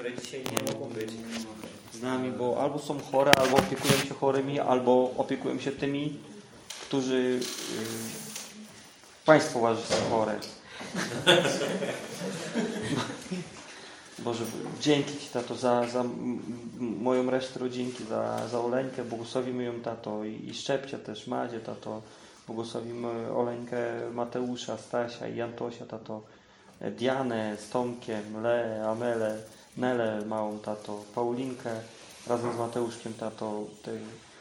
które dzisiaj nie mogą być z nami, bo albo są chore, albo opiekują się chorymi, albo opiekują się tymi, którzy y, Państwo uważa, że są chore. Boże, dzięki Ci, Tato, za, za moją resztę rodzinki, za, za Oleńkę. Błogosławimy ją, Tato, i, i Szczepcia też, Madzie, Tato. Błogosławimy Oleńkę, Mateusza, Stasia i Jantosia, Tato. Dianę z Tomkiem, Le, Amelę, Nelę małą, Tato. Paulinkę razem z Mateuszkiem, Tato. Te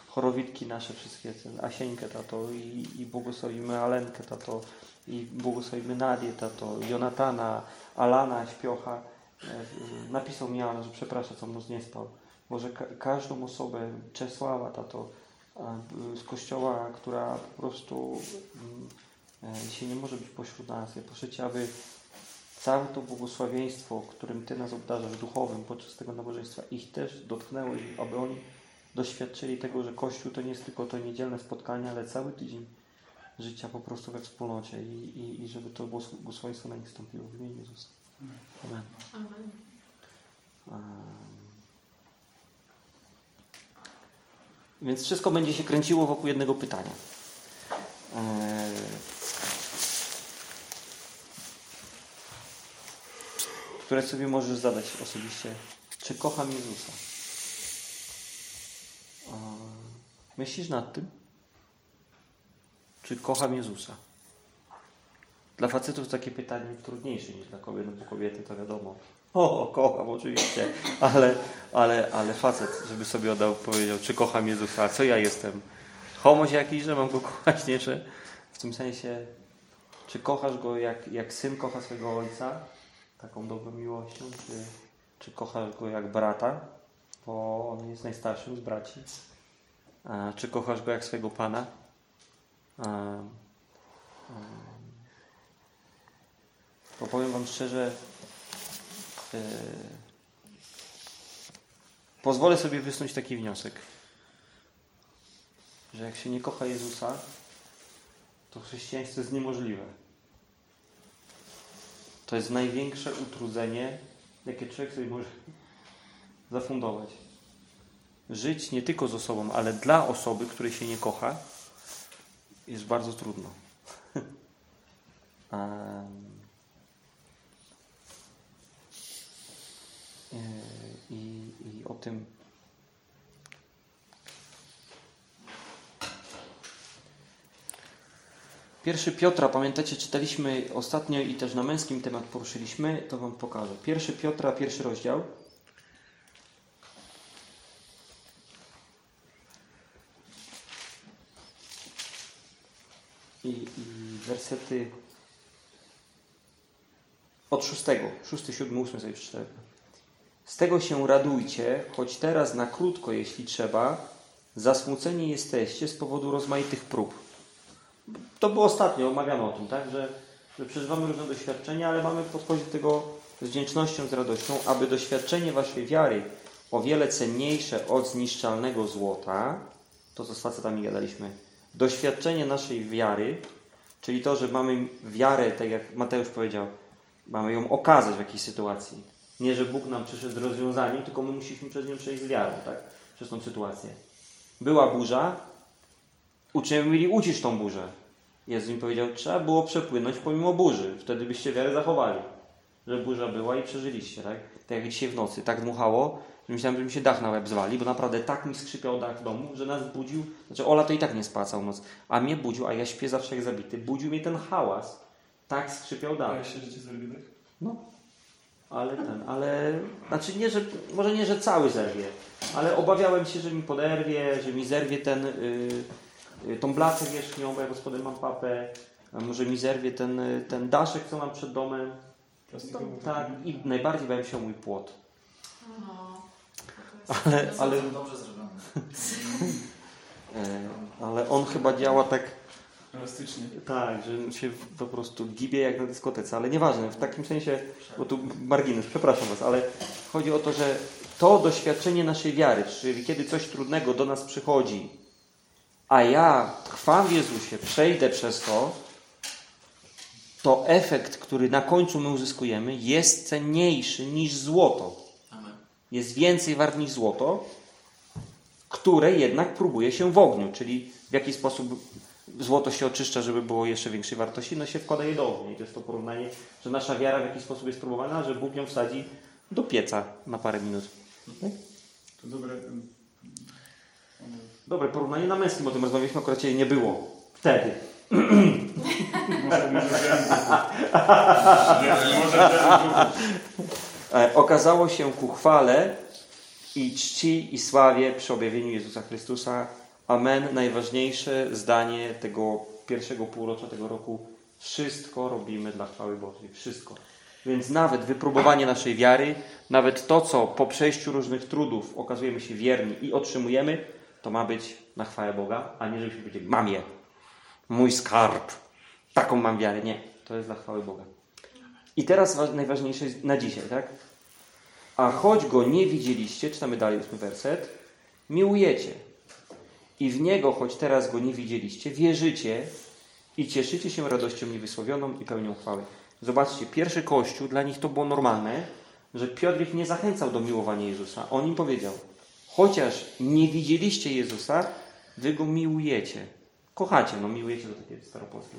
chorowitki nasze wszystkie, Asieńkę, Tato. I, i błogosławimy Alenkę, Tato. I błogosławimy Nadię, Tato. Jonatana, Alana, Śpiocha. Napisał mi Alan, że przepraszam, co mną nie spał. Może ka każdą osobę, Czesława, tato, z kościoła, która po prostu dzisiaj nie może być pośród nas. Ja proszę Cię, aby całe to błogosławieństwo, którym Ty nas obdarzasz duchowym podczas tego nabożeństwa, ich też dotknęło i aby oni doświadczyli tego, że Kościół to nie jest tylko to niedzielne spotkanie, ale cały tydzień życia po prostu we wspólnocie i, i, i żeby to błogosławieństwo na nich stąpiło w imieniu Jezusa. Amen. Amen. Więc wszystko będzie się kręciło wokół jednego pytania. Które sobie możesz zadać osobiście. Czy kocham Jezusa? Myślisz nad tym? Czy kocham Jezusa? Dla facetów takie pytanie trudniejsze niż dla kobiet, no bo kobiety to wiadomo. O, kocham oczywiście, ale, ale, ale facet, żeby sobie oddał, powiedział, czy kocham Jezusa, a co ja jestem? Homoś jakiś, że mam go kochać, nie? Czy w tym sensie, czy kochasz go jak, jak syn kocha swojego ojca, taką dobrą miłością, czy, czy kochasz go jak brata, bo on jest najstarszym z braci, a, czy kochasz go jak swojego pana? A, a, bo powiem Wam szczerze, yy, pozwolę sobie wysnuć taki wniosek, że jak się nie kocha Jezusa, to chrześcijaństwo jest niemożliwe. To jest największe utrudzenie, jakie człowiek sobie może zafundować. Żyć nie tylko z osobą, ale dla osoby, której się nie kocha, jest bardzo trudno. um, i, i o tym Pierwszy Piotra, pamiętacie, czytaliśmy ostatnio i też na męskim temat poruszyliśmy, to Wam pokażę. Pierwszy Piotra, pierwszy rozdział. I, i wersety od szóstego, szósty, siódmy, ósmy sobie przeczytałem. Z tego się radujcie, choć teraz na krótko, jeśli trzeba, zasmuceni jesteście z powodu rozmaitych prób. To było ostatnio, omawiano o tym, tak? że, że przeżywamy różne doświadczenia, ale mamy podchodzić do tego z wdzięcznością, z radością, aby doświadczenie Waszej wiary, o wiele cenniejsze od zniszczalnego złota, to co z facetami gadaliśmy, doświadczenie naszej wiary, czyli to, że mamy wiarę, tak jak Mateusz powiedział, mamy ją okazać w jakiejś sytuacji nie, że Bóg nam przyszedł z rozwiązaniem, tylko my musieliśmy przez nią przejść z wiarą, tak? Przez tą sytuację. Była burza, uczniowie mieli tą burzę. Jezus im powiedział, trzeba było przepłynąć pomimo burzy. Wtedy byście wiarę zachowali. Że burza była i przeżyliście, tak? Tak jak dzisiaj w nocy. Tak dmuchało, że myślałem, że mi się dach na łeb zwali, bo naprawdę tak mi skrzypiał dach w domu, że nas budził. Znaczy Ola to i tak nie spała całą noc. A mnie budził, a ja śpię zawsze jak zabity. Budził mnie ten hałas. Tak skrzypiał dach. A siedzicie z No, ale ten, ale, znaczy nie, że, może nie, że cały zerwie, ale obawiałem się, że mi poderwie, że mi zerwie ten, yy, tą blachę wierzchnią, bo ja gospodem mam papę, a może mi zerwie ten, ten daszek, co mam przed domem. Tak, i najbardziej bałem się o mój płot. Ale, ale, dobrze zrobione. ale on chyba działa tak Elastycznie. Tak, że się po prostu gibie jak na dyskotece, ale nieważne, w takim sensie, bo tu margines, przepraszam Was, ale chodzi o to, że to doświadczenie naszej wiary, czyli kiedy coś trudnego do nas przychodzi, a ja trwam w Jezusie, przejdę przez to, to efekt, który na końcu my uzyskujemy, jest cenniejszy niż złoto. Amen. jest więcej wart niż złoto, które jednak próbuje się w ogniu, czyli w jaki sposób złoto się oczyszcza, żeby było jeszcze większej wartości, no się wkłada je do ognia. I to jest to porównanie, że nasza wiara w jakiś sposób jest próbowana, że Bóg ją wsadzi do pieca na parę minut. Tak? To dobre. Dobre porównanie na męskim, o tym rozmawialiśmy, akurat cię nie było. Wtedy. E, okazało się ku chwale i czci i sławie przy objawieniu Jezusa Chrystusa. Amen. Najważniejsze zdanie tego pierwszego półrocza tego roku. Wszystko robimy dla chwały Bożej. Wszystko. Więc nawet wypróbowanie naszej wiary, nawet to, co po przejściu różnych trudów okazujemy się wierni i otrzymujemy, to ma być na chwałę Boga, a nie żebyśmy powiedzieli, mam je, mój skarb, taką mam wiarę. Nie, to jest dla chwały Boga. I teraz najważniejsze jest na dzisiaj, tak? A choć go nie widzieliście, czytamy dalej ósmy werset, miłujecie. I w niego, choć teraz go nie widzieliście, wierzycie i cieszycie się radością niewysłowioną i pełnią chwały. Zobaczcie, pierwszy kościół, dla nich to było normalne, że Piotr ich nie zachęcał do miłowania Jezusa. On im powiedział, chociaż nie widzieliście Jezusa, wy go miłujecie. Kochacie, no miłujecie to takie staropolskie.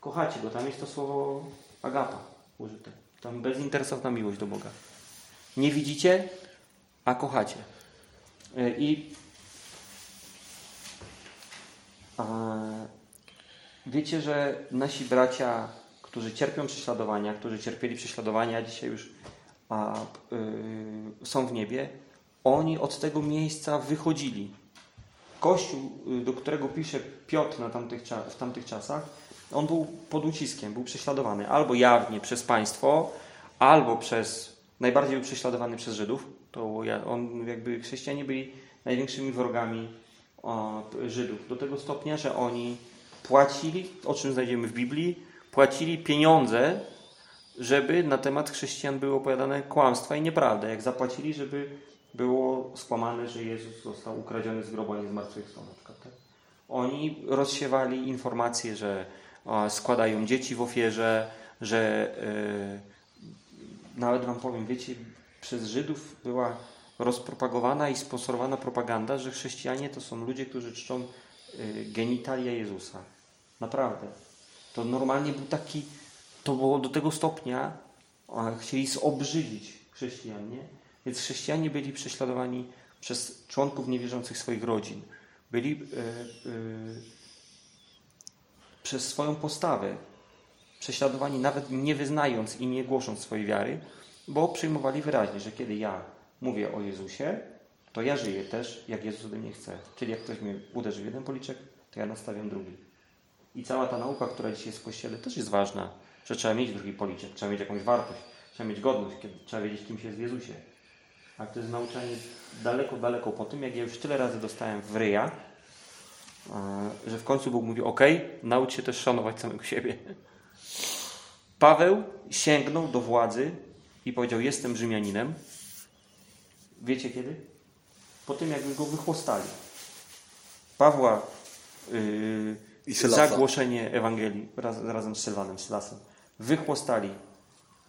Kochacie go, tam jest to słowo agapa użyte. Tam bezinteresowna miłość do Boga. Nie widzicie, a kochacie. I a, wiecie, że nasi bracia, którzy cierpią prześladowania, którzy cierpieli prześladowania, dzisiaj już a, y, są w niebie, oni od tego miejsca wychodzili. Kościół, y, do którego pisze Piotr na tamtych, w tamtych czasach, on był pod uciskiem, był prześladowany albo jawnie przez państwo, albo przez, najbardziej był prześladowany przez Żydów. To on, jakby chrześcijanie byli największymi wrogami o, Żydów. Do tego stopnia, że oni płacili, o czym znajdziemy w Biblii, płacili pieniądze, żeby na temat chrześcijan były opowiadane kłamstwa i nieprawda. Jak zapłacili, żeby było skłamane, że Jezus został ukradziony z grobu, a nie zmartwychwstał na przykład. Tak? Oni rozsiewali informacje, że składają dzieci w ofierze, że yy, nawet wam powiem, wiecie, przez Żydów była rozpropagowana i sponsorowana propaganda, że chrześcijanie to są ludzie, którzy czczą yy, genitalia Jezusa. Naprawdę. To normalnie był taki, to było do tego stopnia, chcieli zobrzydzić chrześcijan, nie? Więc chrześcijanie byli prześladowani przez członków niewierzących swoich rodzin. Byli yy, yy, przez swoją postawę prześladowani nawet nie wyznając i nie głosząc swojej wiary, bo przyjmowali wyraźnie, że kiedy ja mówię o Jezusie, to ja żyję też, jak Jezus ode mnie chce. Czyli jak ktoś mnie uderzy w jeden policzek, to ja nastawiam drugi. I cała ta nauka, która dzisiaj jest w Kościele, też jest ważna, że trzeba mieć drugi policzek, trzeba mieć jakąś wartość, trzeba mieć godność, trzeba wiedzieć, kim się jest w Jezusie. A to jest nauczanie daleko, daleko po tym, jak ja już tyle razy dostałem w ryja, że w końcu Bóg mówi: OK, naucz się też szanować samego siebie. Paweł sięgnął do władzy i powiedział: Jestem Rzymianinem. Wiecie kiedy? Po tym, jak go wychłostali. Pawła yy, zagłoszenie Ewangelii raz, razem z Sylwanem, Sylasem. Wychłostali,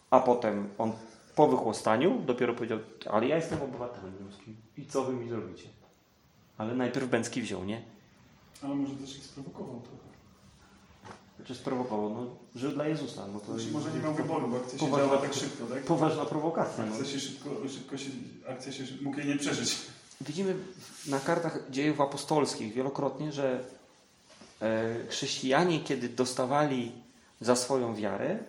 a potem on po wychłostaniu dopiero powiedział: Ale ja jestem obywatelem rzymskim. I co wy mi zrobicie? Ale najpierw Bęcki wziął, nie? Ale może też ich sprowokował trochę. Znaczy sprowokował, no, żył dla Jezusa. No to znaczy, może nie miał wyboru, bo akcja się poważna, tak szybko, tak? Poważna prowokacja. Akcja no. się szybko, szybko się, akcja się mógł jej nie przeżyć. Widzimy na kartach dziejów apostolskich wielokrotnie, że e, chrześcijanie, kiedy dostawali za swoją wiarę,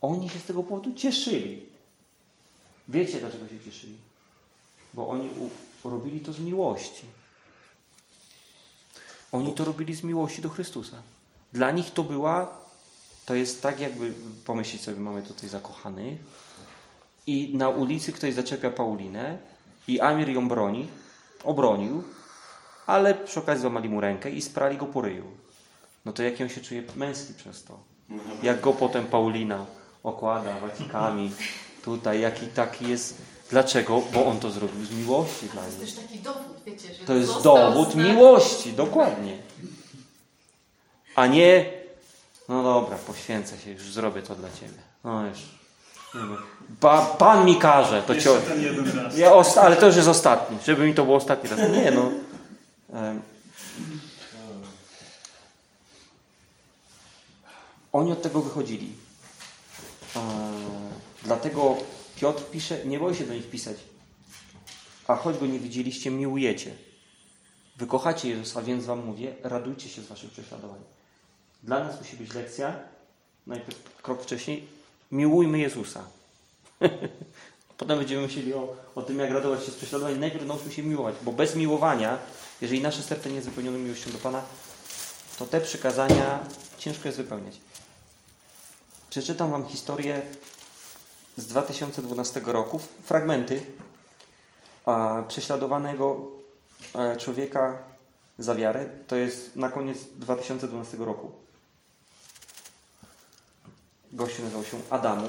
oni się z tego powodu cieszyli. Wiecie, dlaczego się cieszyli? Bo oni robili to z miłości. Oni to robili z miłości do Chrystusa. Dla nich to była, to jest tak jakby, pomyśleć sobie, mamy tutaj zakochanych i na ulicy ktoś zaczepia Paulinę i Amir ją broni, obronił, ale przy okazji złamali mu rękę i sprali go po ryju. No to jak on się czuje męski przez to. Jak go potem Paulina okłada wacikami, tutaj, jaki taki jest Dlaczego? Bo on to zrobił z miłości dla mnie. To jest też taki dowód, wiecie, że To jest dowód miłości, dokładnie. A nie, no dobra, poświęcę się, już zrobię to dla Ciebie. No już. Pa, pan mi każe, to raz. Ja ale to już jest ostatni, żeby mi to było ostatni raz. Nie no. Oni od tego wychodzili. Dlatego Piotr pisze, nie boi się do nich pisać. A choć go nie widzieliście, miłujecie. Wy kochacie Jezusa, więc wam mówię, radujcie się z waszych prześladowań. Dla nas musi być lekcja, najpierw krok wcześniej, miłujmy Jezusa. Potem będziemy myśleli o, o tym, jak radować się z prześladowań. Najpierw nauczmy się miłować, bo bez miłowania, jeżeli nasze serce nie jest wypełnione miłością do Pana, to te przykazania ciężko jest wypełniać. Przeczytam Wam historię z 2012 roku, fragmenty prześladowanego e, człowieka za wiarę. To jest na koniec 2012 roku. Gościu nazywał się Adamu.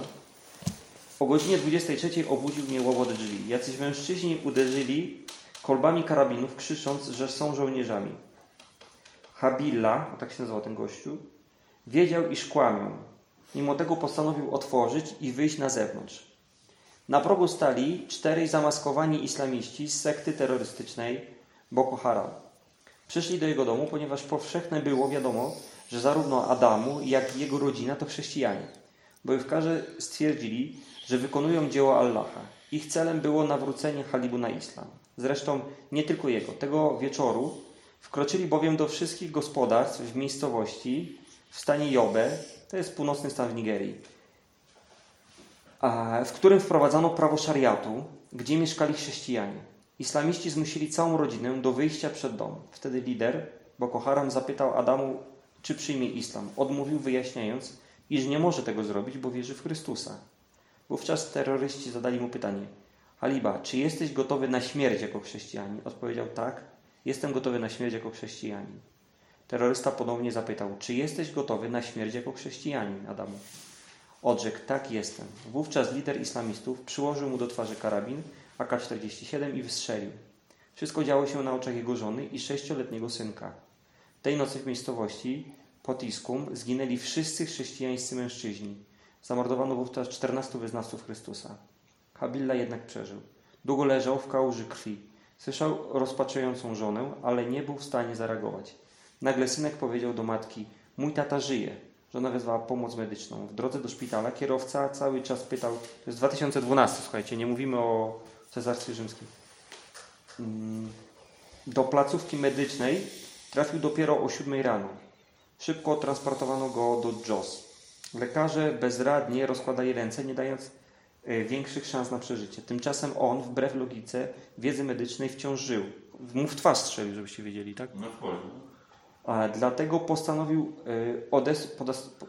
O godzinie 23 obudził mnie łobot drzwi. Jacyś mężczyźni uderzyli kolbami karabinów, krzycząc, że są żołnierzami. Habilla, tak się nazywał ten gościu, wiedział, iż kłamią. Mimo tego postanowił otworzyć i wyjść na zewnątrz. Na progu stali czterej zamaskowani islamiści z sekty terrorystycznej Boko Haram. Przyszli do jego domu, ponieważ powszechne było wiadomo, że zarówno Adamu, jak i jego rodzina to chrześcijanie. Bojówkarze stwierdzili, że wykonują dzieło Allaha. Ich celem było nawrócenie Halibu na islam. Zresztą nie tylko jego. Tego wieczoru wkroczyli bowiem do wszystkich gospodarstw w miejscowości w stanie Jobe, to jest północny stan w Nigerii, w którym wprowadzano prawo szariatu, gdzie mieszkali chrześcijanie. Islamiści zmusili całą rodzinę do wyjścia przed dom. Wtedy lider Boko Haram zapytał Adamu, czy przyjmie islam. Odmówił, wyjaśniając, iż nie może tego zrobić, bo wierzy w Chrystusa. Wówczas terroryści zadali mu pytanie: Haliba, czy jesteś gotowy na śmierć jako chrześcijanin? Odpowiedział tak, jestem gotowy na śmierć jako chrześcijanin. Terrorysta ponownie zapytał: Czy jesteś gotowy na śmierć jako chrześcijanin, Adamu? Odrzekł: Tak, jestem. Wówczas lider islamistów przyłożył mu do twarzy karabin AK-47 i wystrzelił. Wszystko działo się na oczach jego żony i sześcioletniego synka. Tej nocy w miejscowości Potiskum zginęli wszyscy chrześcijańscy mężczyźni. Zamordowano wówczas 14 wyznawców Chrystusa. Habilla jednak przeżył. Długo leżał w kałuży krwi. Słyszał rozpaczającą żonę, ale nie był w stanie zareagować. Nagle synek powiedział do matki: Mój tata żyje. Żona wezwała pomoc medyczną. W drodze do szpitala kierowca cały czas pytał: To jest 2012, słuchajcie, nie mówimy o Cesarstwie Rzymskim. Mm, Do placówki medycznej trafił dopiero o 7 rano. Szybko transportowano go do Jos. Lekarze bezradnie rozkładali ręce, nie dając e, większych szans na przeżycie. Tymczasem on, wbrew logice wiedzy medycznej, wciąż żył. Mu w twarz strzelił, żebyście wiedzieli, tak? No Dlatego postanowił, e, odes,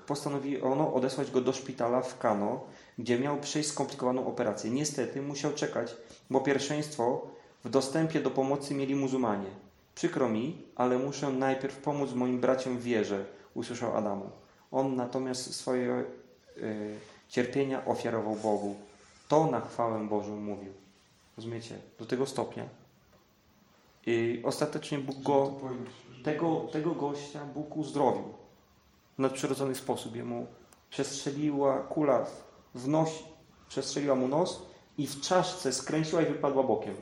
postanowiono odesłać go do szpitala w Kano, gdzie miał przejść skomplikowaną operację. Niestety musiał czekać, bo pierwszeństwo w dostępie do pomocy mieli muzułmanie. Przykro mi, ale muszę najpierw pomóc moim braciom w wierze, usłyszał Adamu. On natomiast swoje e, cierpienia ofiarował Bogu. To na chwałę Bożą mówił. Rozumiecie? Do tego stopnia. I ostatecznie Bóg go tego, tego gościa Bóg uzdrowił w nadprzyrodzony sposób. Jemu przestrzeliła kula w nos, przestrzeliła mu nos i w czaszce skręciła i wypadła bokiem.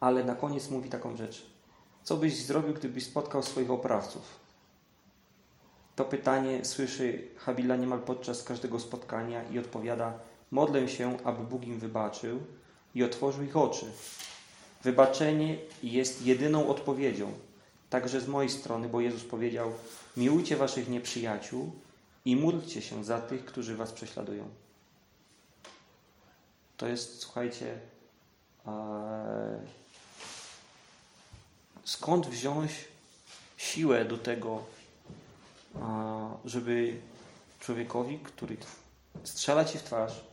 Ale na koniec mówi taką rzecz. Co byś zrobił, gdybyś spotkał swoich oprawców? To pytanie słyszy Habila niemal podczas każdego spotkania i odpowiada: Modlę się, aby Bóg im wybaczył i otworzył ich oczy. Wybaczenie jest jedyną odpowiedzią, także z mojej strony, bo Jezus powiedział: Miłujcie waszych nieprzyjaciół i módlcie się za tych, którzy was prześladują. To jest, słuchajcie, e, skąd wziąć siłę do tego, e, żeby człowiekowi, który strzela ci w twarz,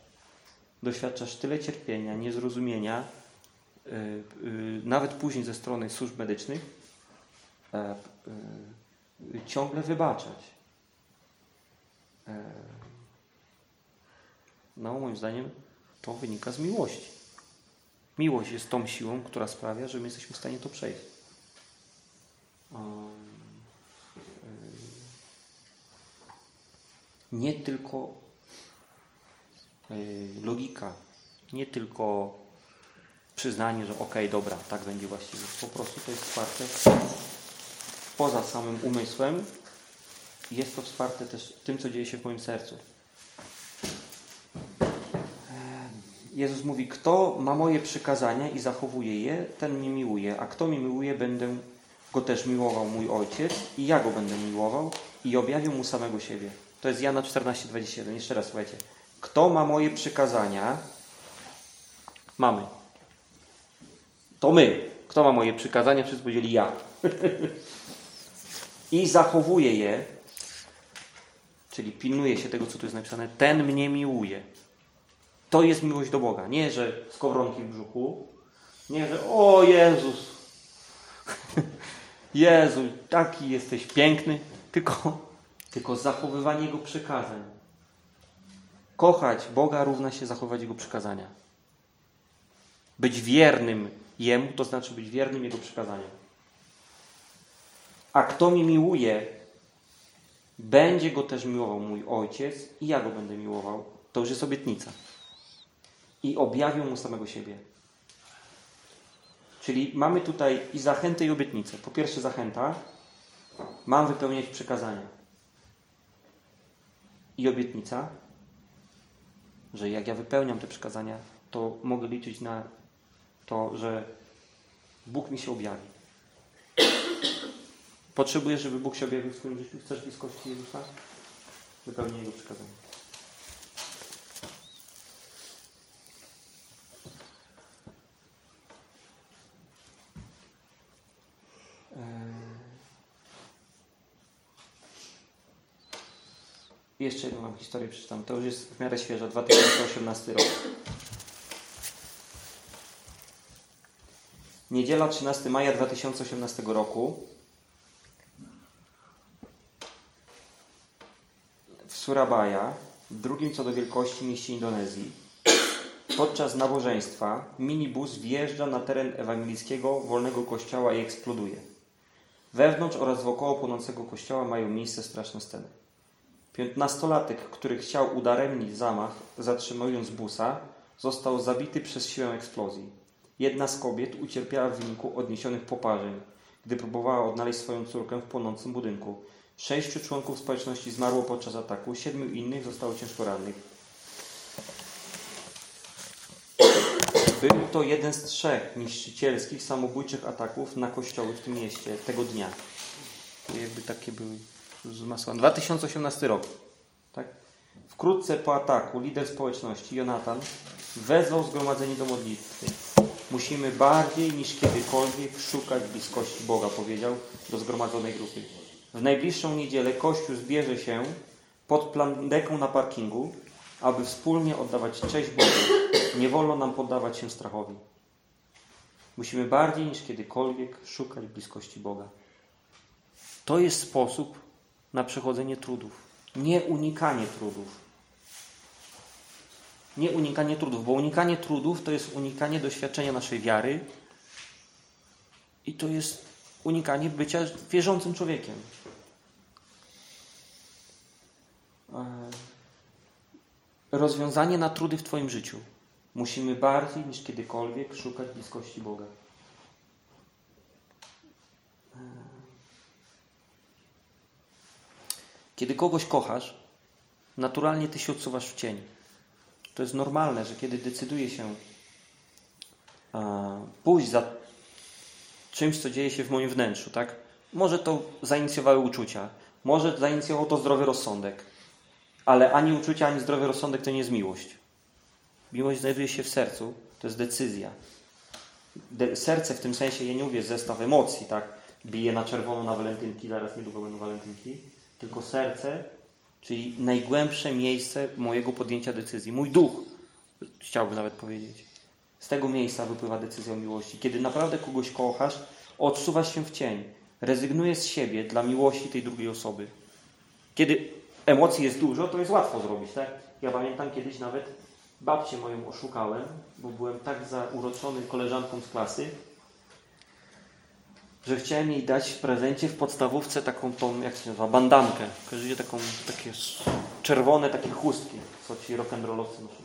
doświadczasz tyle cierpienia, niezrozumienia, nawet później ze strony służb medycznych, e, y, ciągle wybaczać. E, No, moim zdaniem to wynika z miłości. Miłość jest tą siłą, która sprawia, że my jesteśmy w stanie to przejść. Um, nie tylko logika, nie tylko przyznanie, że okej, dobra, tak będzie właściwie. Po prostu to jest wsparte poza samym umysłem. Jest to wsparte też tym, co dzieje się w moim sercu. Jezus mówi, kto ma moje przykazania i zachowuje je, ten mnie miłuje, a kto mnie miłuje, będę go też miłował mój Ojciec i ja go będę miłował i objawię mu samego siebie. To jest Jana 14:21. Jeszcze raz słuchajcie. Kto ma moje przykazania? Mamy. To my. Kto ma moje przykazania? Wszyscy powiedzieli ja. I zachowuje je, czyli pilnuje się tego, co tu jest napisane, ten mnie miłuje. To jest miłość do Boga. Nie, że skowronki w brzuchu. Nie, że o Jezus. Jezu, taki jesteś piękny. Tylko, tylko zachowywanie Jego przykazań. Kochać Boga równa się zachować Jego przykazania. Być wiernym Jemu, to znaczy być wiernym Jego przykazaniom. A kto mi miłuje, będzie go też miłował mój Ojciec i ja go będę miłował. To już jest obietnica i objawił mu samego siebie. Czyli mamy tutaj i zachętę, i obietnicę. Po pierwsze, zachęta. Mam wypełniać przykazania. I obietnica, że jak ja wypełniam te przykazania, to mogę liczyć na to, że Bóg mi się objawi. Potrzebujesz, żeby Bóg się objawił w swoim życiu? Chcesz bliskości Jezusa? Wypełnij Jego przykazania. Jeszcze jedną historię przeczytam. To już jest w miarę świeża, 2018 rok. Niedziela 13 maja 2018 roku. W Surabaya, drugim co do wielkości mieście Indonezji, podczas nabożeństwa minibus wjeżdża na teren ewangelickiego wolnego kościoła i eksploduje. Wewnątrz oraz wokoło płonącego kościoła mają miejsce straszne sceny. Piętnastolatek, który chciał udaremnić zamach, zatrzymując busa, został zabity przez siłę eksplozji. Jedna z kobiet ucierpiała w wyniku odniesionych poparzeń, gdy próbowała odnaleźć swoją córkę w płonącym budynku. Sześciu członków społeczności zmarło podczas ataku, siedmiu innych zostało ciężko rannych. Był to jeden z trzech niszczycielskich, samobójczych ataków na kościoły w tym mieście tego dnia. Jakby takie były z masła. 2018 rok. Tak? Wkrótce po ataku lider społeczności, Jonathan, wezwał zgromadzenie do modlitwy. Musimy bardziej niż kiedykolwiek szukać bliskości Boga, powiedział do zgromadzonej grupy. W najbliższą niedzielę Kościół zbierze się pod plandeką na parkingu, aby wspólnie oddawać cześć Bogu. Nie wolno nam poddawać się strachowi. Musimy bardziej niż kiedykolwiek szukać bliskości Boga. To jest sposób na przechodzenie trudów. Nie unikanie trudów. Nie unikanie trudów, bo unikanie trudów to jest unikanie doświadczenia naszej wiary i to jest unikanie bycia wierzącym człowiekiem. Rozwiązanie na trudy w Twoim życiu. Musimy bardziej niż kiedykolwiek szukać bliskości Boga. Kiedy kogoś kochasz, naturalnie ty się odsuwasz w cień. To jest normalne, że kiedy decyduje się pójść za czymś, co dzieje się w moim wnętrzu, tak? Może to zainicjowały uczucia, może zainicjował to zdrowy rozsądek, ale ani uczucia, ani zdrowy rozsądek to nie jest miłość. Miłość znajduje się w sercu, to jest decyzja. De serce w tym sensie, ja nie mówię zestaw emocji, tak? Bije na czerwono na walentynki, zaraz niedługo będą walentynki tylko serce, czyli najgłębsze miejsce mojego podjęcia decyzji. Mój duch, chciałbym nawet powiedzieć. Z tego miejsca wypływa decyzja o miłości. Kiedy naprawdę kogoś kochasz, odsuwasz się w cień. Rezygnujesz z siebie dla miłości tej drugiej osoby. Kiedy emocji jest dużo, to jest łatwo zrobić, tak? Ja pamiętam kiedyś nawet babcię moją oszukałem, bo byłem tak zauroczony koleżanką z klasy, że chciałem jej dać w prezencie w podstawówce taką tą, jak się nazywa, bandankę. Kojarzycie taką, takie czerwone takie chustki, co ci rock'n'rollowcy noszą.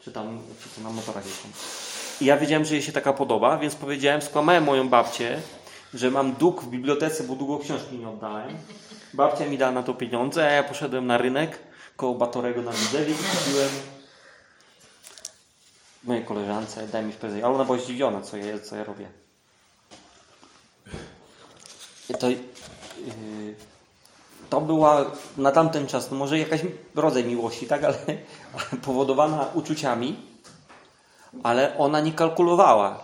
Czy tam, czy co na motorach jeżdżą. I ja wiedziałem, że jej się taka podoba, więc powiedziałem, skłamałem moją babcię, że mam dług w bibliotece, bo długo książki nie oddałem. Babcia mi dała na to pieniądze, a ja poszedłem na rynek koło Batorego na Widzewie i kupiłem mojej koleżance, daj mi w prezent. Ale ona była zdziwiona, co ja, co ja robię. To, yy, to była na tamten czas, no może jakaś rodzaj miłości, tak, ale, powodowana uczuciami, ale ona nie kalkulowała.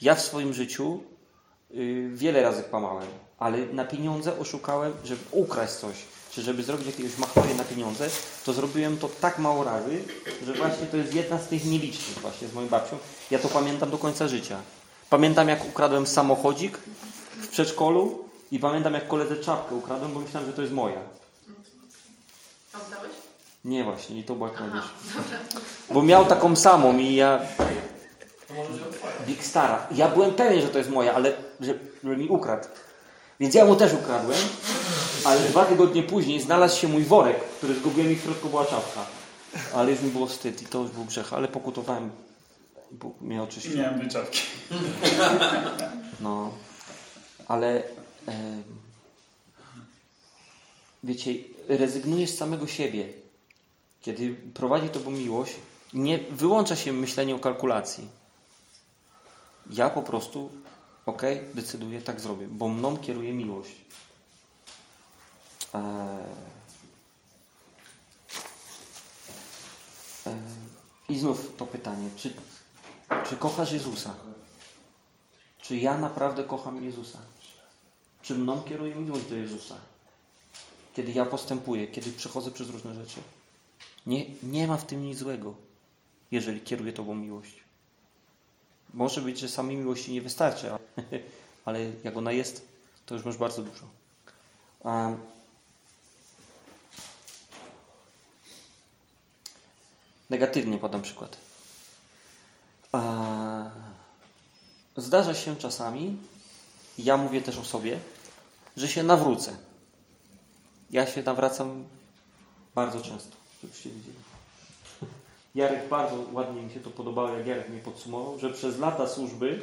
Ja w swoim życiu yy, wiele razy kłamałem, ale na pieniądze oszukałem, żeby ukraść coś, czy żeby zrobić jakiegoś machoria na pieniądze, to zrobiłem to tak mało razy, że właśnie to jest jedna z tych nielicznych właśnie z moją babcią. Ja to pamiętam do końca życia. Pamiętam jak ukradłem samochodzik w przedszkolu i pamiętam jak koledze czapkę ukradłem, bo myślałem, że to jest moja. A oddałeś? Nie właśnie, i to była kradzież. Bo miał taką samą i ja... Big Stara. Ja byłem pewien, że to jest moja, ale że, że mi ukradł. Więc ja mu też ukradłem, ale dwa tygodnie później znalazł się mój worek, który zgubiłem i w środku była czapka. Ale już mi było wstyd i to już był grzech, ale pokutowałem. Bóg mnie oczyścił. Miałem dwie czapki. No, ale wiecie, rezygnujesz z samego siebie. Kiedy prowadzi to miłość, nie wyłącza się myślenie o kalkulacji. Ja po prostu, ok, decyduję, tak zrobię, bo mną kieruje miłość. E, e, I znów to pytanie, czy, czy kochasz Jezusa? Czy ja naprawdę kocham Jezusa? Czy mną kieruje miłość do Jezusa? Kiedy ja postępuję, kiedy przechodzę przez różne rzeczy. Nie, nie ma w tym nic złego, jeżeli kieruje Tobą miłość. Może być, że samej miłości nie wystarczy, ale, jak ona jest, to już masz bardzo dużo. Negatywnie podam przykład. Zdarza się czasami, ja mówię też o sobie, że się nawrócę. Ja się nawracam bardzo często, żebyście widzieli. Jarek bardzo ładnie mi się to podobało, jak Jarek mi podsumował, że przez lata służby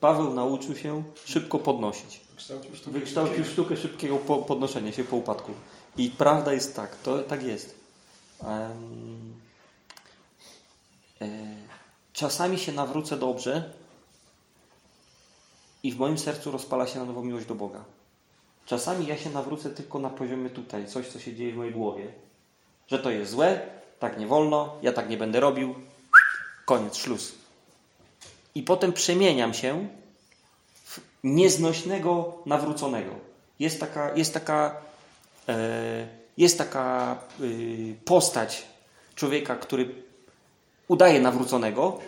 Paweł nauczył się szybko podnosić. Wykształcił sztukę. Wykształcił sztukę szybkiego po- podnoszenia się po upadku. I prawda jest tak, to tak jest. E, czasami się nawrócę dobrze i w moim sercu rozpala się na nowo miłość do Boga. Czasami ja się nawrócę tylko na poziomie tutaj, coś, co się dzieje w mojej głowie. Że to jest złe, tak nie wolno, ja tak nie będę robił. Koniec, szluz. I potem przemieniam się w nieznośnego nawróconego. Jest taka, jest taka, e, jest taka e, postać człowieka, który udaje nawróconego,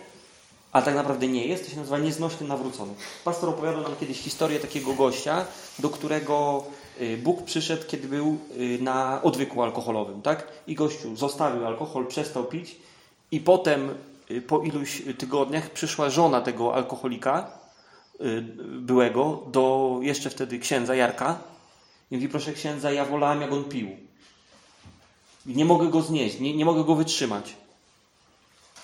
a tak naprawdę nie jest. To się nazywa nieznośny nawrócony. Pastor opowiadał nam kiedyś historię takiego gościa, do którego y, Bóg przyszedł, kiedy był y, na odwyku alkoholowym, tak? I gościu zostawił alkohol, przestał pić i potem y, po iluś tygodniach przyszła żona tego alkoholika byłego do jeszcze wtedy księdza Jarka i mówi, proszę księdza, ja wolałam jak on pił. Nie mogę go znieść, nie, nie mogę go wytrzymać.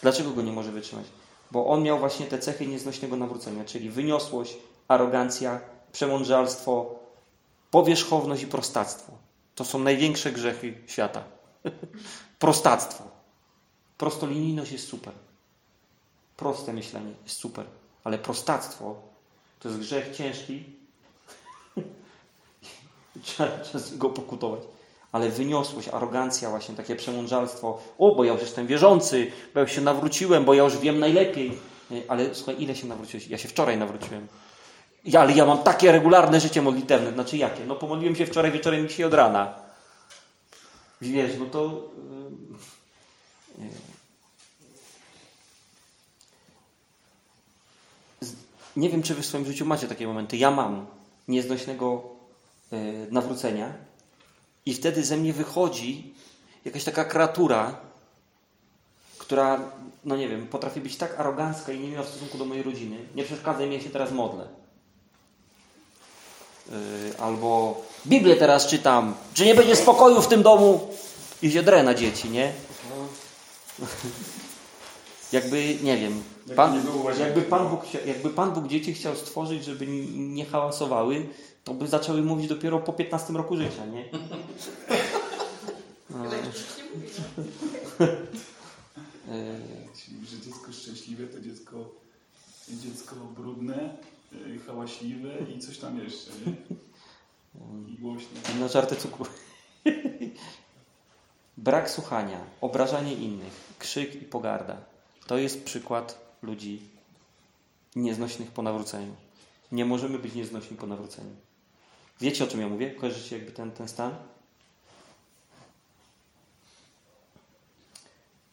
Dlaczego go nie może wytrzymać? Bo on miał właśnie te cechy nieznośnego nawrócenia, czyli wyniosłość, arogancja, przemądrzalstwo, powierzchowność i prostactwo. To są największe grzechy świata. Prostactwo. Prostolinijność jest super. Proste myślenie jest super. Ale prostactwo to jest grzech ciężki. Trzeba, trzeba go pokutować. Ale wyniosłość, arogancja, właśnie takie przemądrzalstwo. O, bo ja już jestem wierzący, bo ja już się nawróciłem, bo ja już wiem najlepiej. Nie, Ale słuchaj, ile się nawróciłeś? Ja się wczoraj nawróciłem. Ja, ale ja mam takie regularne życie modlitewne. Znaczy jakie? No pomodliłem się wczoraj wieczorem i dzisiaj od rana. Wiesz, no to... Yy. Z- Nie wiem, czy wy w swoim życiu macie takie momenty. Ja mam nieznośnego nawrócenia i wtedy ze mnie wychodzi jakaś taka kreatura, która, no nie wiem, potrafi być tak arogancka i nie miała w stosunku do mojej rodziny. Nie przeszkadza mi, ja się teraz modlę. Yy, albo Biblię teraz czytam. Czy nie będzie spokoju w tym domu? i się drę na dzieci, nie? Jakby, nie wiem, Jakby Pan, jakby, Pan Bóg, jakby Pan Bóg dzieci chciał stworzyć, żeby nie hałasowały, to by zaczęły mówić dopiero po 15 roku życia, nie? No, coś nie mówi. e, Czyli, że dziecko szczęśliwe to dziecko, dziecko brudne, yy, hałaśliwe i coś tam jeszcze, nie? I głośne. Na żarty cukru. Brak słuchania, obrażanie innych, krzyk i pogarda. To jest przykład ludzi nieznośnych po nawróceniu. Nie możemy być nieznośni po nawróceniu. Wiecie o czym ja mówię? Kojarzycie jakby ten, ten stan?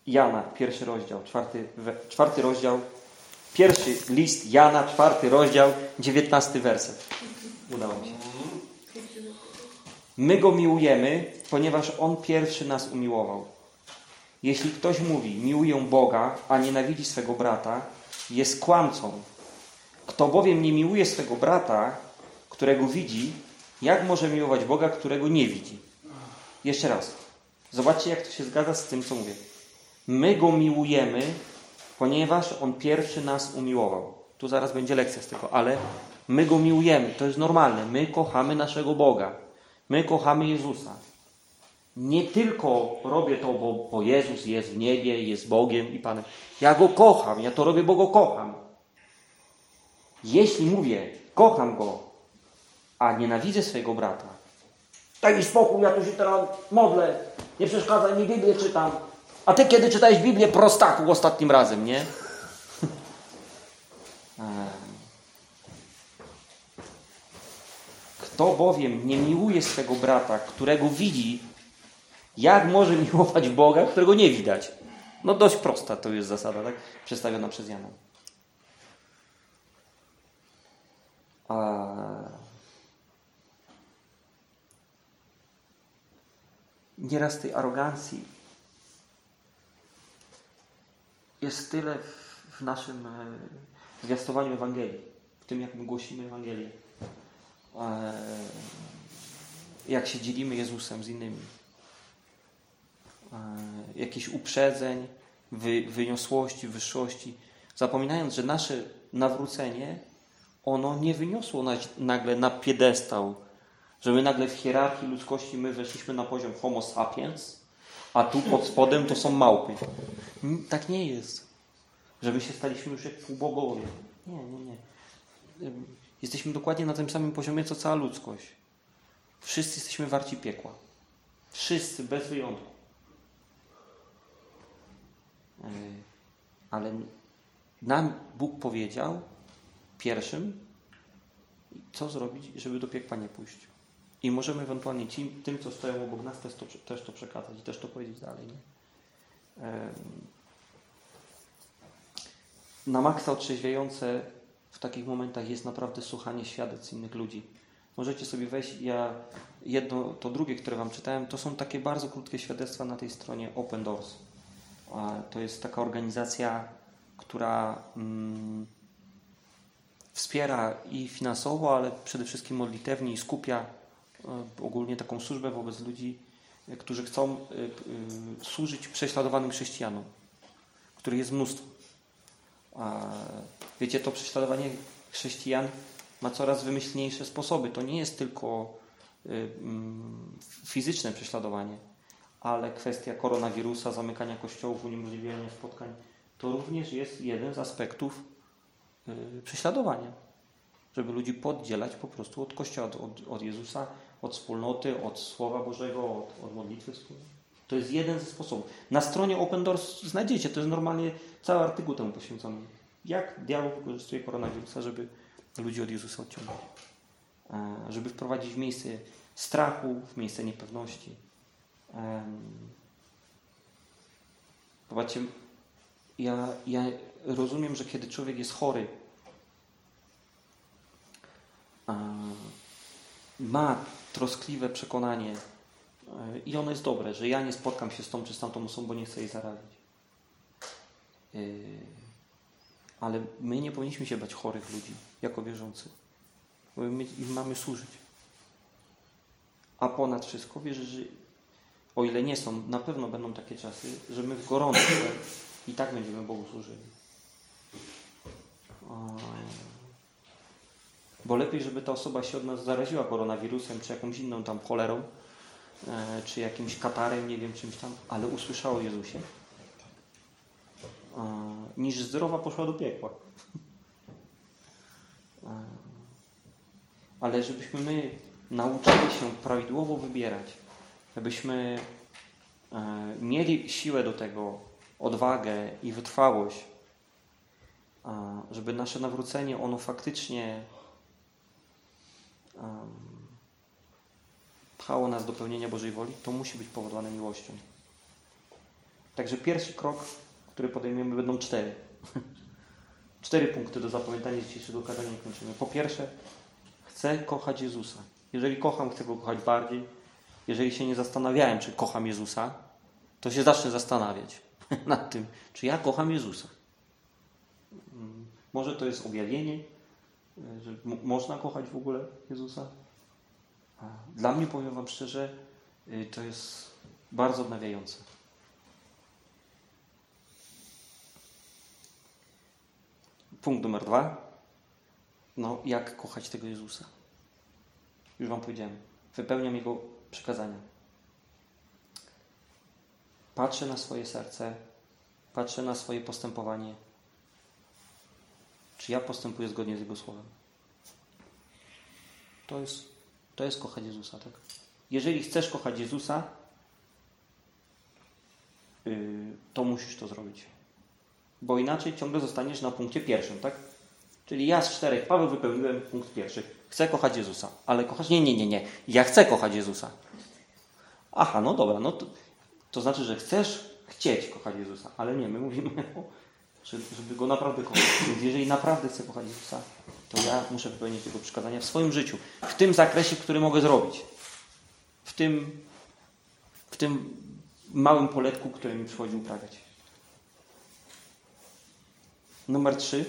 Jana, pierwszy rozdział, czwarty, czwarty rozdział, pierwszy list Jana, czwarty rozdział, dziewiętnasty werset. Udało mi się. My go miłujemy, ponieważ on pierwszy nas umiłował. Jeśli ktoś mówi, miłuję Boga, a nienawidzi swego brata, jest kłamcą. Kto bowiem nie miłuje swego brata, którego widzi, jak może miłować Boga, którego nie widzi? Jeszcze raz. Zobaczcie, jak to się zgadza z tym, co mówię. My go miłujemy, ponieważ on pierwszy nas umiłował. Tu zaraz będzie lekcja z tego, ale my go miłujemy. To jest normalne. My kochamy naszego Boga. My kochamy Jezusa. Nie tylko robię to, bo, bo Jezus jest w niebie, jest Bogiem i Panem. Ja Go kocham, ja to robię, bo Go kocham. Jeśli mówię, kocham Go, a nienawidzę swojego brata, daj mi spokój, ja tu się teraz modlę, nie przeszkadzaj mi, Biblię czytam. A Ty kiedy czytałeś Biblię prostaku ostatnim razem, nie? Kto bowiem nie miłuje swego brata, którego widzi, jak może miłować Boga, którego nie widać? No dość prosta to jest zasada, tak? Przedstawiona przez Jana. A... Nieraz tej arogancji jest tyle w- w naszym e, zwiastowaniu Ewangelii, w tym jak my głosimy Ewangelię, e, jak się dzielimy Jezusem z innymi. E, Jakichś uprzedzeń, wy, wyniosłości, wyższości, zapominając, że nasze nawrócenie, ono nie wyniosło nas nagle na piedestał, że my nagle w hierarchii ludzkości my weszliśmy na poziom homo sapiens, a tu pod spodem to są małpy. Tak nie jest. Że my się staliśmy już jak półbogowie. Nie, nie, nie. Jesteśmy dokładnie na tym samym poziomie, co cała ludzkość. Wszyscy jesteśmy warci piekła. Wszyscy, bez wyjątku. Ale nam Bóg powiedział pierwszym, co zrobić, żeby do piekła nie pójść. I możemy ewentualnie ci, tym, co stoją obok nas, też to, też to przekazać i też to powiedzieć dalej. Nie? Na maksa otrzeźwiające w takich momentach jest naprawdę słuchanie świadectw innych ludzi. Możecie sobie wejść, ja jedno, to drugie, które Wam czytałem, to są takie bardzo krótkie świadectwa na tej stronie Open Doors. To jest taka organizacja, która mm, wspiera i finansowo, ale przede wszystkim modlitewnie i skupia ogólnie taką służbę wobec ludzi, e, którzy chcą e, e, służyć prześladowanym chrześcijanom, których jest mnóstwo. Wiecie, to prześladowanie chrześcijan ma coraz wymyślniejsze sposoby. To nie jest tylko fizyczne prześladowanie, ale kwestia koronawirusa, zamykania kościołów, uniemożliwiania spotkań, to również jest jeden z aspektów prześladowania. Żeby ludzi poddzielać po prostu od Kościoła, od, od, od Jezusa, od wspólnoty, od Słowa Bożego, od, od modlitwy wspólnej. To jest jeden ze sposobów. Na stronie Open Doors znajdziecie, to jest normalnie cały artykuł temu poświęcony. Jak diabeł wykorzystuje koronawirusa, żeby ludzi od Jezusa odciągnąć. E, Żeby wprowadzić w miejsce strachu, w miejsce niepewności. Zobaczcie, ja, ja rozumiem, że kiedy człowiek jest chory, e, ma troskliwe przekonanie e, i ono jest dobre, że ja nie spotkam się z tą czy z tamtą osobą, bo nie chcę jej zarazić. E, Ale my nie powinniśmy się bać chorych ludzi jako wierzący, bo my im mamy służyć. A ponad wszystko wierzę, że o ile nie są, na pewno będą takie czasy, że my w gorączce i tak będziemy Bogu służyli. Bo lepiej, żeby ta osoba się od nas zaraziła koronawirusem, czy jakąś inną tam cholerą, e, czy jakimś katarem, nie wiem, czymś tam, ale usłyszała o Jezusie, niż zdrowa poszła do piekła. Ale żebyśmy my nauczyli się prawidłowo wybierać, żebyśmy e, mieli siłę do tego, odwagę i wytrwałość, żeby nasze nawrócenie ono faktycznie pchało nas do pełnienia Bożej woli, to musi być powodowane miłością. Także pierwszy krok, który podejmiemy, będą cztery. Cztery punkty do zapamiętania dzisiejszego kazania kończymy. Po pierwsze, chcę kochać Jezusa. Jeżeli kocham, chcę Go kochać bardziej. Jeżeli się nie zastanawiałem, czy kocham Jezusa, to się zacznę zastanawiać nad tym, czy ja kocham Jezusa. Mm, może to jest objawienie, że można kochać w ogóle Jezusa. Dla mnie, powiem Wam szczerze, y, to jest bardzo odnawiające. Punkt numer dwa. No, jak kochać tego Jezusa? Już Wam powiedziałem. Wypełniam Jego przykazania. Patrzę na swoje serce, patrzę na swoje postępowanie. Czy ja postępuję zgodnie z Jego słowem? To jest, to jest kochać Jezusa, tak? Jeżeli chcesz kochać Jezusa, yy, to musisz to zrobić. Bo inaczej ciągle zostaniesz na punkcie pierwszym, tak? Czyli ja z czterech Paweł wypełniłem punkt pierwszy. Chcę kochać Jezusa. Ale kochasz? Nie, nie, nie, nie. Ja chcę kochać Jezusa. Aha, no dobra. No to, to znaczy, że chcesz chcieć kochać Jezusa. Ale nie, my mówimy, żeby Go naprawdę kochać. Jeżeli naprawdę chcę kochać Jezusa, to ja muszę wypełnić Jego przykazania w swoim życiu. W tym zakresie, który mogę zrobić. W tym, w tym małym poletku, które mi przychodzi uprawiać. Numer trzy.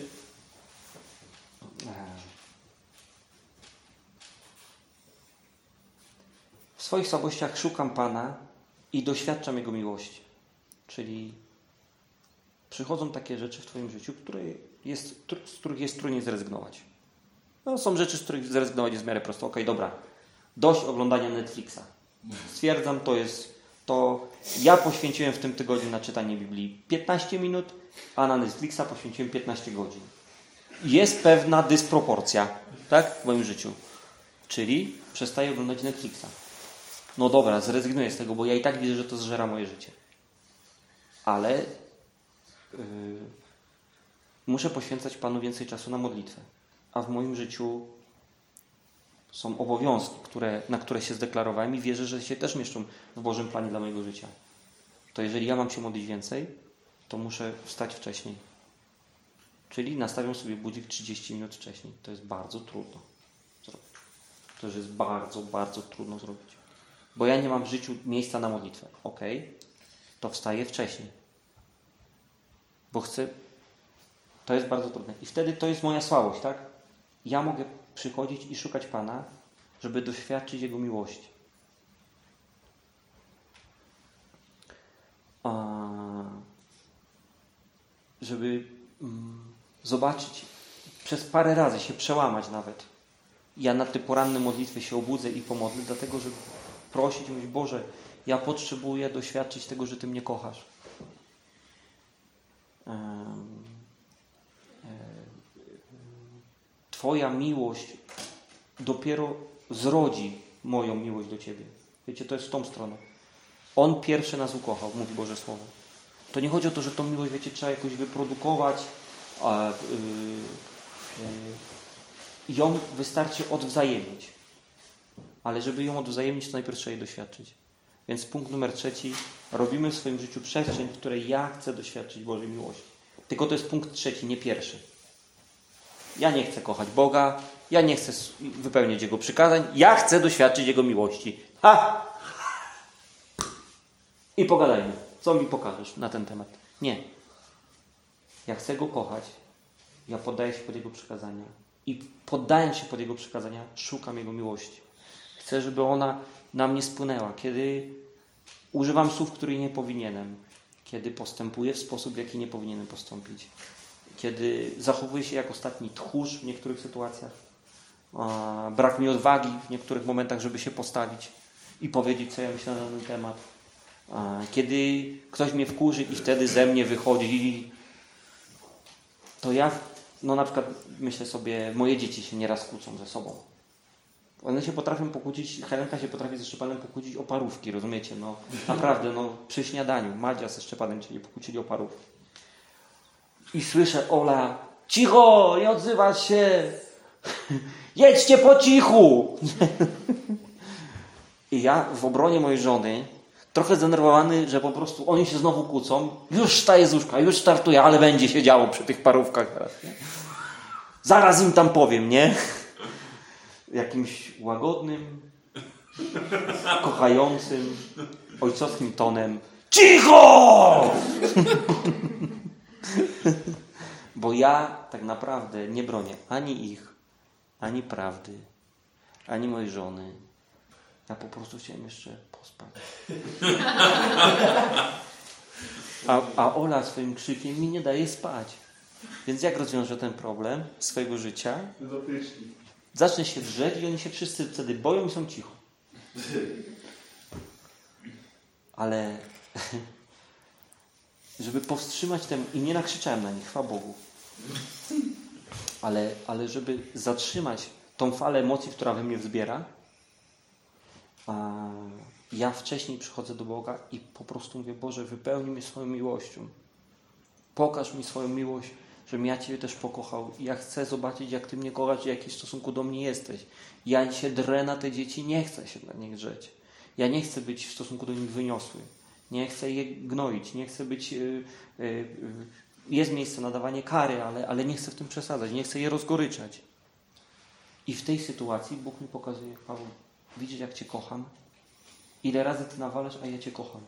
W swoich słabościach szukam Pana i doświadczam Jego miłości. Czyli przychodzą takie rzeczy w Twoim życiu, które jest, z których jest trudniej zrezygnować. No, są rzeczy, z których zrezygnować jest w miarę prosto. Okej, okay, dobra. Dość oglądania Netflixa. Stwierdzam, to jest to. Ja poświęciłem w tym tygodniu na czytanie Biblii 15 minut, a na Netflixa poświęciłem 15 godzin. Jest pewna dysproporcja, tak, w moim życiu. Czyli przestaję oglądać Netflixa. No dobra, zrezygnuję z tego, bo ja i tak widzę, że to zżera moje życie. Ale muszę poświęcać Panu więcej czasu na modlitwę. A w moim życiu są obowiązki, które, na które się zdeklarowałem i wierzę, że się też mieszczą w Bożym planie dla mojego życia. To jeżeli ja mam się modlić więcej, to muszę wstać wcześniej. Czyli nastawiam sobie budzik 30 minut wcześniej. To jest bardzo trudno zrobić. To już jest bardzo, bardzo trudno zrobić. Bo ja nie mam w życiu miejsca na modlitwę. Ok, to wstaję wcześniej. Bo chcę. To jest bardzo trudne. I wtedy to jest moja słabość, tak? Ja mogę przychodzić i szukać Pana, żeby doświadczyć Jego miłości. żeby mm, zobaczyć, przez parę razy się przełamać nawet. Ja na te poranne modlitwy się obudzę i pomodlę, dlatego że prosić, mówić, Boże, ja potrzebuję doświadczyć tego, że Ty mnie kochasz. Twoja miłość dopiero zrodzi moją miłość do Ciebie. Wiecie, to jest w tą stronę. On pierwszy nas ukochał, mówi Boże Słowo. To nie chodzi o to, że tą miłość, wiecie, trzeba jakoś wyprodukować, yy, yy, ją wystarczy odwzajemnić. Ale żeby ją odwzajemnić, to najpierw trzeba jej doświadczyć. Więc punkt numer trzeci. Robimy w swoim życiu przestrzeń, w której ja chcę doświadczyć Bożej miłości. Tylko to jest punkt trzeci, nie pierwszy. Ja nie chcę kochać Boga, ja nie chcę wypełniać Jego przykazań, ja chcę doświadczyć Jego miłości. Ha! I pogadajmy. Co mi pokażesz na ten temat? Nie. Ja chcę Go kochać, ja poddaję się pod Jego przykazania i poddając się pod Jego przykazania, szukam Jego miłości. Chcę, żeby ona na mnie spłynęła. Kiedy używam słów, których nie powinienem, kiedy postępuję w sposób, w jaki nie powinienem postąpić, kiedy zachowuję się jak ostatni tchórz w niektórych sytuacjach, brak mi odwagi w niektórych momentach, żeby się postawić i powiedzieć, co ja myślę na ten temat. Kiedy ktoś mnie wkurzy i wtedy ze mnie wychodzi, to ja, no na przykład myślę sobie, moje dzieci się nieraz kłócą ze sobą. One się potrafią pokłócić, Helenka się potrafi ze Szczepanem pokłócić o parówki, rozumiecie? No naprawdę, no przy śniadaniu Madzia ze Szczepanem się nie pokłócili o parówki. I słyszę Ola, cicho, nie odzywasz się, jedźcie po cichu. I ja w obronie mojej żony, trochę zdenerwowany, że po prostu oni się znowu kłócą, już wstaję z łóżka, już startuję, ale będzie się działo przy tych parówkach teraz. Nie? Zaraz im tam powiem, nie? Jakimś łagodnym, kochającym, ojcowskim tonem. Cicho! Bo ja tak naprawdę nie bronię ani ich, ani prawdy, ani mojej żony. Ja po prostu chciałem jeszcze pospać. A, a Ola swoim krzykiem mi nie daje spać. Więc jak rozwiążę ten problem swojego życia? Zacznę się drzeć i oni się wszyscy wtedy boją i są cicho. Ale żeby powstrzymać ten i nie nakrzyczałem na nich, chwała Bogu. Ale, ale żeby zatrzymać tą falę emocji, która we mnie wzbiera, ja wcześniej przychodzę do Boga i po prostu mówię, Boże, wypełnij mnie swoją miłością. Pokaż mi swoją miłość, żebym ja Ciebie też pokochał. Ja chcę zobaczyć, jak Ty mnie kochasz i jaki w stosunku do mnie jesteś. Ja się drę na te dzieci, nie chcę się na nie drzeć. Ja nie chcę być w stosunku do nich wyniosły. Nie chcę je gnoić, nie chcę być... Yy, yy, jest miejsce na dawanie kary, ale, ale nie chcę w tym przesadzać, nie chcę je rozgoryczać. I w tej sytuacji Bóg mi pokazuje, Paweł, widzisz jak Cię kocham? Ile razy Ty nawalasz, a ja Cię kocham.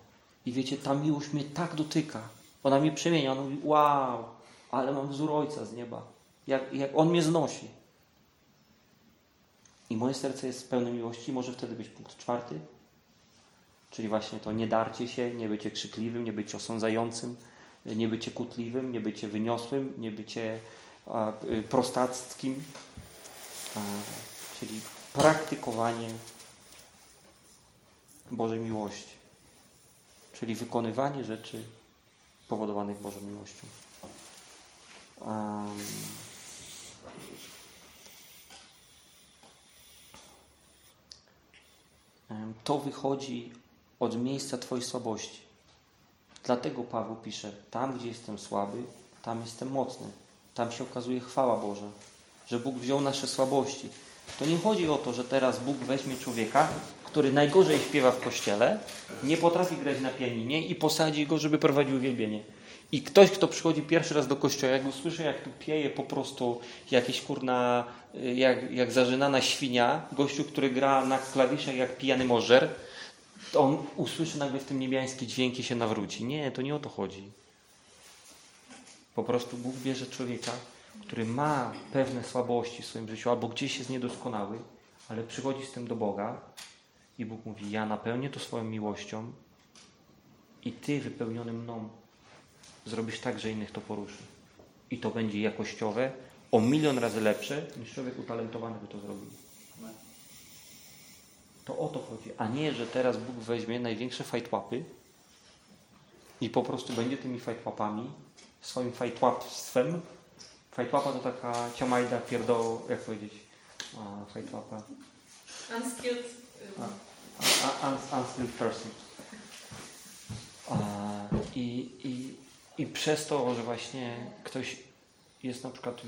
I wiecie, ta miłość mnie tak dotyka. Ona mnie przemienia. Ona mówi, wow, ale mam wzór Ojca z nieba. Jak, jak On mnie znosi. I moje serce jest pełne miłości. Może wtedy być punkt czwarty. Czyli właśnie to nie darcie się, nie bycie krzykliwym, nie bycie osądzającym, nie bycie kutliwym, nie bycie wyniosłym, nie bycie y, prostackim. Czyli praktykowanie Bożej miłości. Czyli wykonywanie rzeczy powodowanych Bożą miłością. Um, to wychodzi od miejsca Twojej słabości. Dlatego Paweł pisze: Tam, gdzie jestem słaby, tam jestem mocny. Tam się okazuje chwała Boża, że Bóg wziął nasze słabości. To nie chodzi o to, że teraz Bóg weźmie człowieka, który najgorzej śpiewa w kościele, nie potrafi grać na pianinie i posadzi go, żeby prowadził uwielbienie. I ktoś, kto przychodzi pierwszy raz do kościoła, jak usłyszy, jak tu pieje po prostu jakieś kurna, jak, jak zażynana świnia, gościu, który gra na klawiszach jak pijany morzer, to on usłyszy nagle w tym niebiańskie dźwięki się nawróci. Nie, to nie o to chodzi. Po prostu Bóg bierze człowieka, który ma pewne słabości w swoim życiu, albo gdzieś jest niedoskonały, ale przychodzi z tym do Boga i Bóg mówi, ja napełnię to swoją miłością i Ty wypełniony mną zrobisz tak, że innych to poruszy. I to będzie jakościowe, o milion razy lepsze, niż człowiek utalentowany by to zrobił. To o to chodzi, a nie, że teraz Bóg weźmie największe fajtłapy i po prostu będzie tymi fajtłapami, swoim fajtłapstwem. Fajtłapa to taka ciamajda pierdoł, jak powiedzieć, a, fajtłapa. Unskilled. A, a, un- unskilled person. A, i, i, I przez to, że właśnie ktoś jest na przykład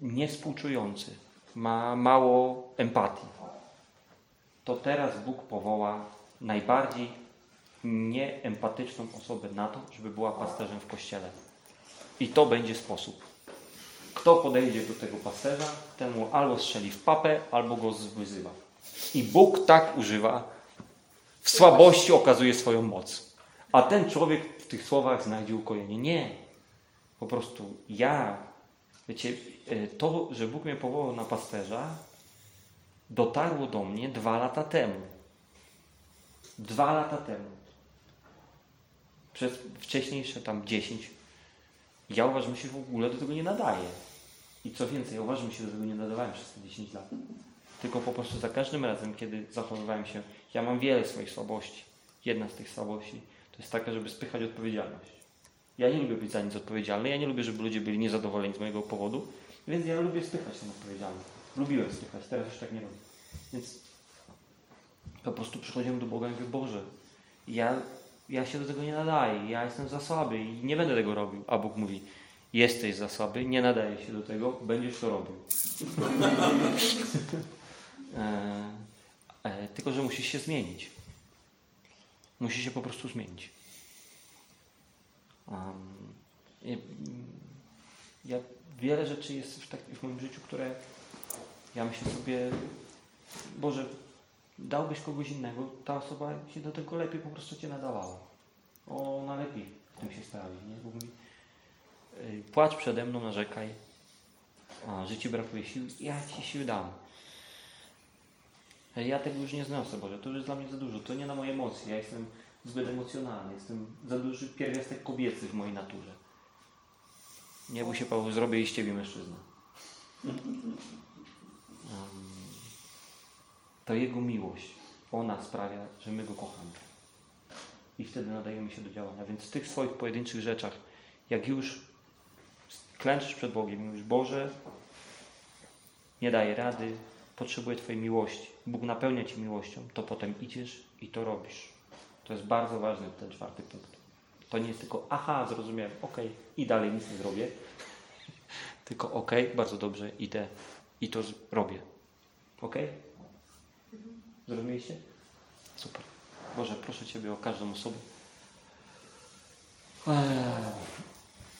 niespółczujący, ma mało empatii, to teraz Bóg powoła najbardziej nieempatyczną osobę na to, żeby była pasterzem w kościele. I to będzie sposób. Kto podejdzie do tego pasterza, temu albo strzeli w papę, albo go zwyzywa. I Bóg tak używa, w słabości okazuje swoją moc. A ten człowiek w tych słowach znajdzie ukojenie. Nie. Po prostu ja, wiecie, e, to, że Bóg mnie powołał na pasterza, dotarło do mnie dwa lata temu. dwa lata temu, przez wcześniejsze tam 10, ja uważam, że się w ogóle do tego nie nadaje. I co więcej, uważam, że się do tego nie nadawałem przez te 10 lat. Tylko po prostu za każdym razem, kiedy zachowywałem się, ja mam wiele swoich słabości. Jedna z tych słabości to jest taka, żeby spychać odpowiedzialność. Ja nie lubię być za nic odpowiedzialny, ja nie lubię, żeby ludzie byli niezadowoleni z mojego powodu, więc ja lubię spychać tę odpowiedzialność. Lubiłem spychać, teraz już tak nie robię. Więc po prostu przychodziłem do Boga i mówię, Boże, ja, ja się do tego nie nadaję, ja jestem za słaby i nie będę tego robił. A Bóg mówi, jesteś za słaby, nie nadaje się do tego, będziesz to robił. e, e, tylko, że musisz się zmienić. Musisz się po prostu zmienić. Um, ja, ja, wiele rzeczy jest w, tak, w moim życiu, które ja myślę sobie, Boże, dałbyś kogoś innego, ta osoba się do tego lepiej po prostu Cię nadawała. Ona lepiej w tym się sprawi. Nie? Bo mówi, y, płacz przede mną, narzekaj, a, brakuje sił, ja Ci sił dam. Ja tego już nie zniosę, Boże, to już jest dla mnie za dużo, to nie na moje emocje, ja jestem zbyt emocjonalny, jestem za duży pierwiastek kobiecy w mojej naturze. Nie bój się, Paweł, zrobię i z Ciebie mężczyzna. Um, to Jego miłość, ona sprawia, że my Go kochamy. I wtedy nadajemy się do działania. Więc w tych swoich pojedynczych rzeczach, jak już klęczysz przed Bogiem mówisz, Boże, nie daję rady, potrzebuję Twojej miłości. Bóg napełnia Cię miłością, to potem idziesz i to robisz. To jest bardzo ważny ten czwarty punkt. To nie jest tylko, aha, zrozumiałem, ok, i dalej nic nie zrobię. Tylko, ok, bardzo dobrze, idę i to robię. Ok? Zrozumieliście? Super. Boże, proszę Ciebie o każdą osobę.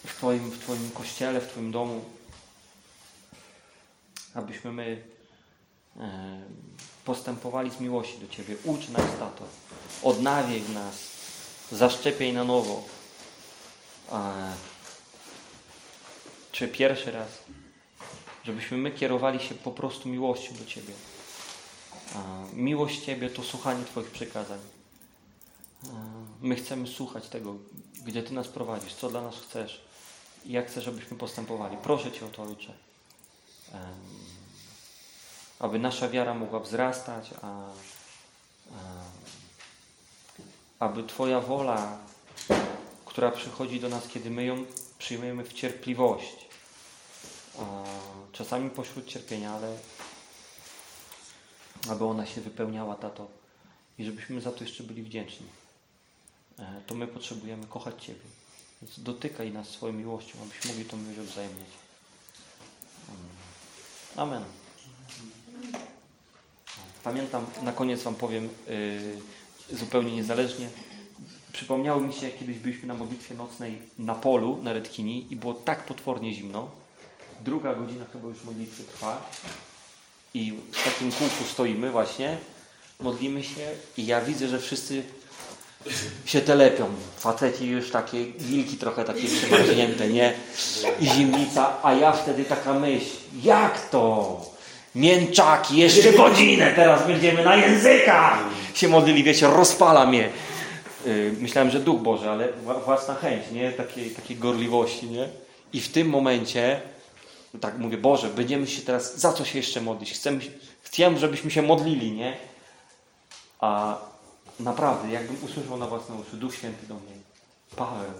W Twoim, w Twoim kościele, w Twoim domu, abyśmy my e, postępowali z miłości do Ciebie. Ucz nas, Tato. Odnawiaj nas. Zaszczepiaj na nowo. Czy pierwszy raz, żebyśmy my kierowali się po prostu miłością do Ciebie. Miłość Ciebie to słuchanie Twoich przykazań. My chcemy słuchać tego, gdzie Ty nas prowadzisz, co dla nas chcesz jak chcesz, żebyśmy postępowali. Proszę Cię o to, Ojcze. Aby nasza wiara mogła wzrastać, a, a aby Twoja wola, która przychodzi do nas, kiedy my ją przyjmujemy w cierpliwość, a, czasami pośród cierpienia, ale aby ona się wypełniała, tato, i żebyśmy za to jeszcze byli wdzięczni. E, to my potrzebujemy kochać Ciebie. Więc dotykaj nas swoją miłością, abyśmy mogli tą miłość odwzajemniać. Amen. Pamiętam, na koniec Wam powiem yy, zupełnie niezależnie. Przypomniało mi się, jak kiedyś byliśmy na modlitwie nocnej na polu na Redkini i było tak potwornie zimno. Druga godzina chyba już modlitwy trwa. I w takim kółku stoimy właśnie, modlimy się i ja widzę, że wszyscy się telepią. Faceci już takie, wilki trochę takie przymarznięte, nie? I zimnica, a ja wtedy taka myśl, jak to? Mięczaki, jeszcze godzinę, teraz będziemy na językach! Się modlili, wiecie, rozpala mnie. Yy, myślałem, że Duch Boży, ale własna chęć, nie? Takiej, takiej gorliwości, nie? I w tym momencie, tak mówię, Boże, będziemy się teraz, za co się jeszcze modlić? Chcemy, chcę, żebyśmy się modlili, nie? A naprawdę, jakbym usłyszał na własne uszy, Duch Święty do mnie, Paweł,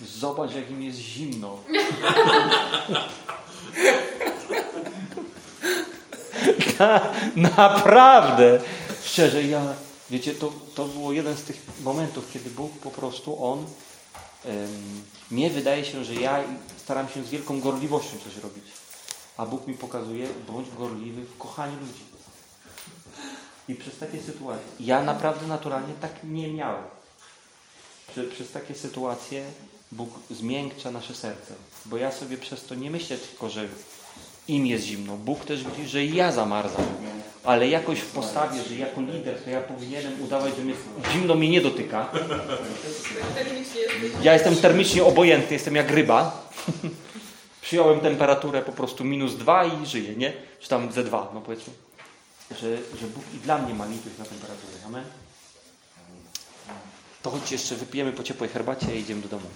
zobacz, jak im jest zimno. Naprawdę. Szczerze, ja, wiecie, to, to było jeden z tych momentów, kiedy Bóg po prostu, On, um, mnie wydaje się, że ja staram się z wielką gorliwością coś robić. A Bóg mi pokazuje, bądź gorliwy w kochaniu ludzi. I przez takie sytuacje, ja naprawdę naturalnie tak nie miałem. Przez takie sytuacje Bóg zmiękcza nasze serce. Bo ja sobie przez to nie myślę tylko, że im jest zimno. Bóg też widzi, że ja zamarzam. Ale jakoś w postawie, że jako lider, to ja powinienem udawać, że mnie, zimno mnie nie dotyka. Ja jestem termicznie obojętny, jestem jak ryba. Przyjąłem temperaturę po prostu minus dwa i żyję, nie? Czy tam ze dwa, no powiedzmy. Że, że Bóg i dla mnie ma litość na temperaturę. Amen? To chodźcie jeszcze, wypijemy po ciepłej herbacie i idziemy do domu.